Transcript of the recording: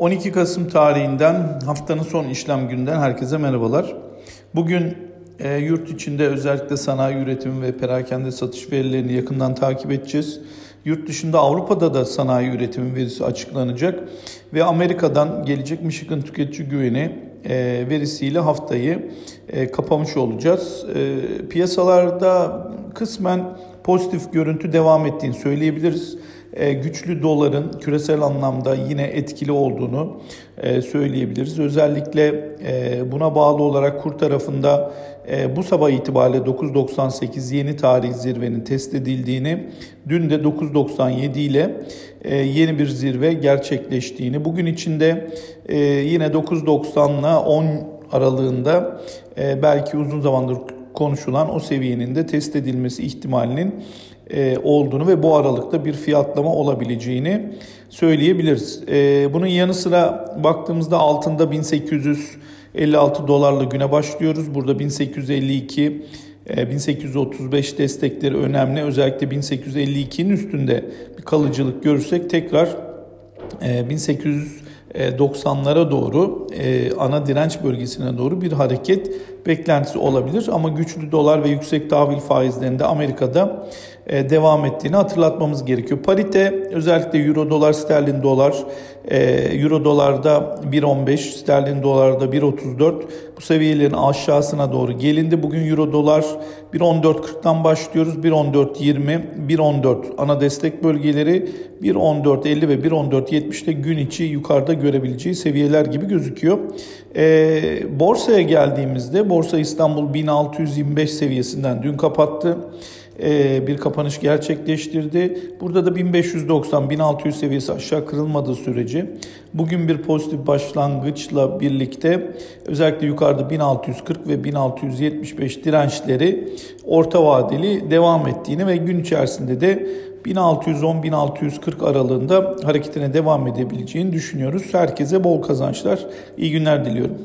12 Kasım tarihinden haftanın son işlem günden herkese merhabalar. Bugün e, yurt içinde özellikle sanayi üretimi ve perakende satış verilerini yakından takip edeceğiz. Yurt dışında Avrupa'da da sanayi üretimi verisi açıklanacak ve Amerika'dan gelecek Michigan tüketici güveni e, verisiyle haftayı e, kapamış olacağız. E, piyasalarda kısmen pozitif görüntü devam ettiğini söyleyebiliriz. E, güçlü doların küresel anlamda yine etkili olduğunu e, söyleyebiliriz. Özellikle e, buna bağlı olarak kur tarafında bu sabah itibariyle 9.98 yeni tarih zirvenin test edildiğini, dün de 9.97 ile yeni bir zirve gerçekleştiğini, bugün içinde yine 9.90 ile 10 aralığında belki uzun zamandır konuşulan o seviyenin de test edilmesi ihtimalinin e, olduğunu ve bu aralıkta bir fiyatlama olabileceğini söyleyebiliriz. E, bunun yanı sıra baktığımızda altında 1856 dolarla güne başlıyoruz. Burada 1852 1835 e, destekleri önemli. Özellikle 1852'nin üstünde bir kalıcılık görürsek tekrar 1800 90'lara doğru ana direnç bölgesine doğru bir hareket beklentisi olabilir. Ama güçlü dolar ve yüksek tahvil faizlerinde Amerika'da e, devam ettiğini hatırlatmamız gerekiyor. Parite özellikle euro dolar sterlin dolar e, euro dolarda 1.15 sterlin dolarda 1.34 bu seviyelerin aşağısına doğru gelindi. Bugün euro dolar 1.14.40'dan başlıyoruz 1.14.20 1.14 ana destek bölgeleri 1.14.50 ve 1.14.70'te gün içi yukarıda görebileceği seviyeler gibi gözüküyor. E, borsaya geldiğimizde Borsa İstanbul 1625 seviyesinden dün kapattı. Ee, bir kapanış gerçekleştirdi. Burada da 1590-1600 seviyesi aşağı kırılmadığı sürece bugün bir pozitif başlangıçla birlikte özellikle yukarıda 1640 ve 1675 dirençleri orta vadeli devam ettiğini ve gün içerisinde de 1610-1640 aralığında hareketine devam edebileceğini düşünüyoruz. Herkese bol kazançlar, iyi günler diliyorum.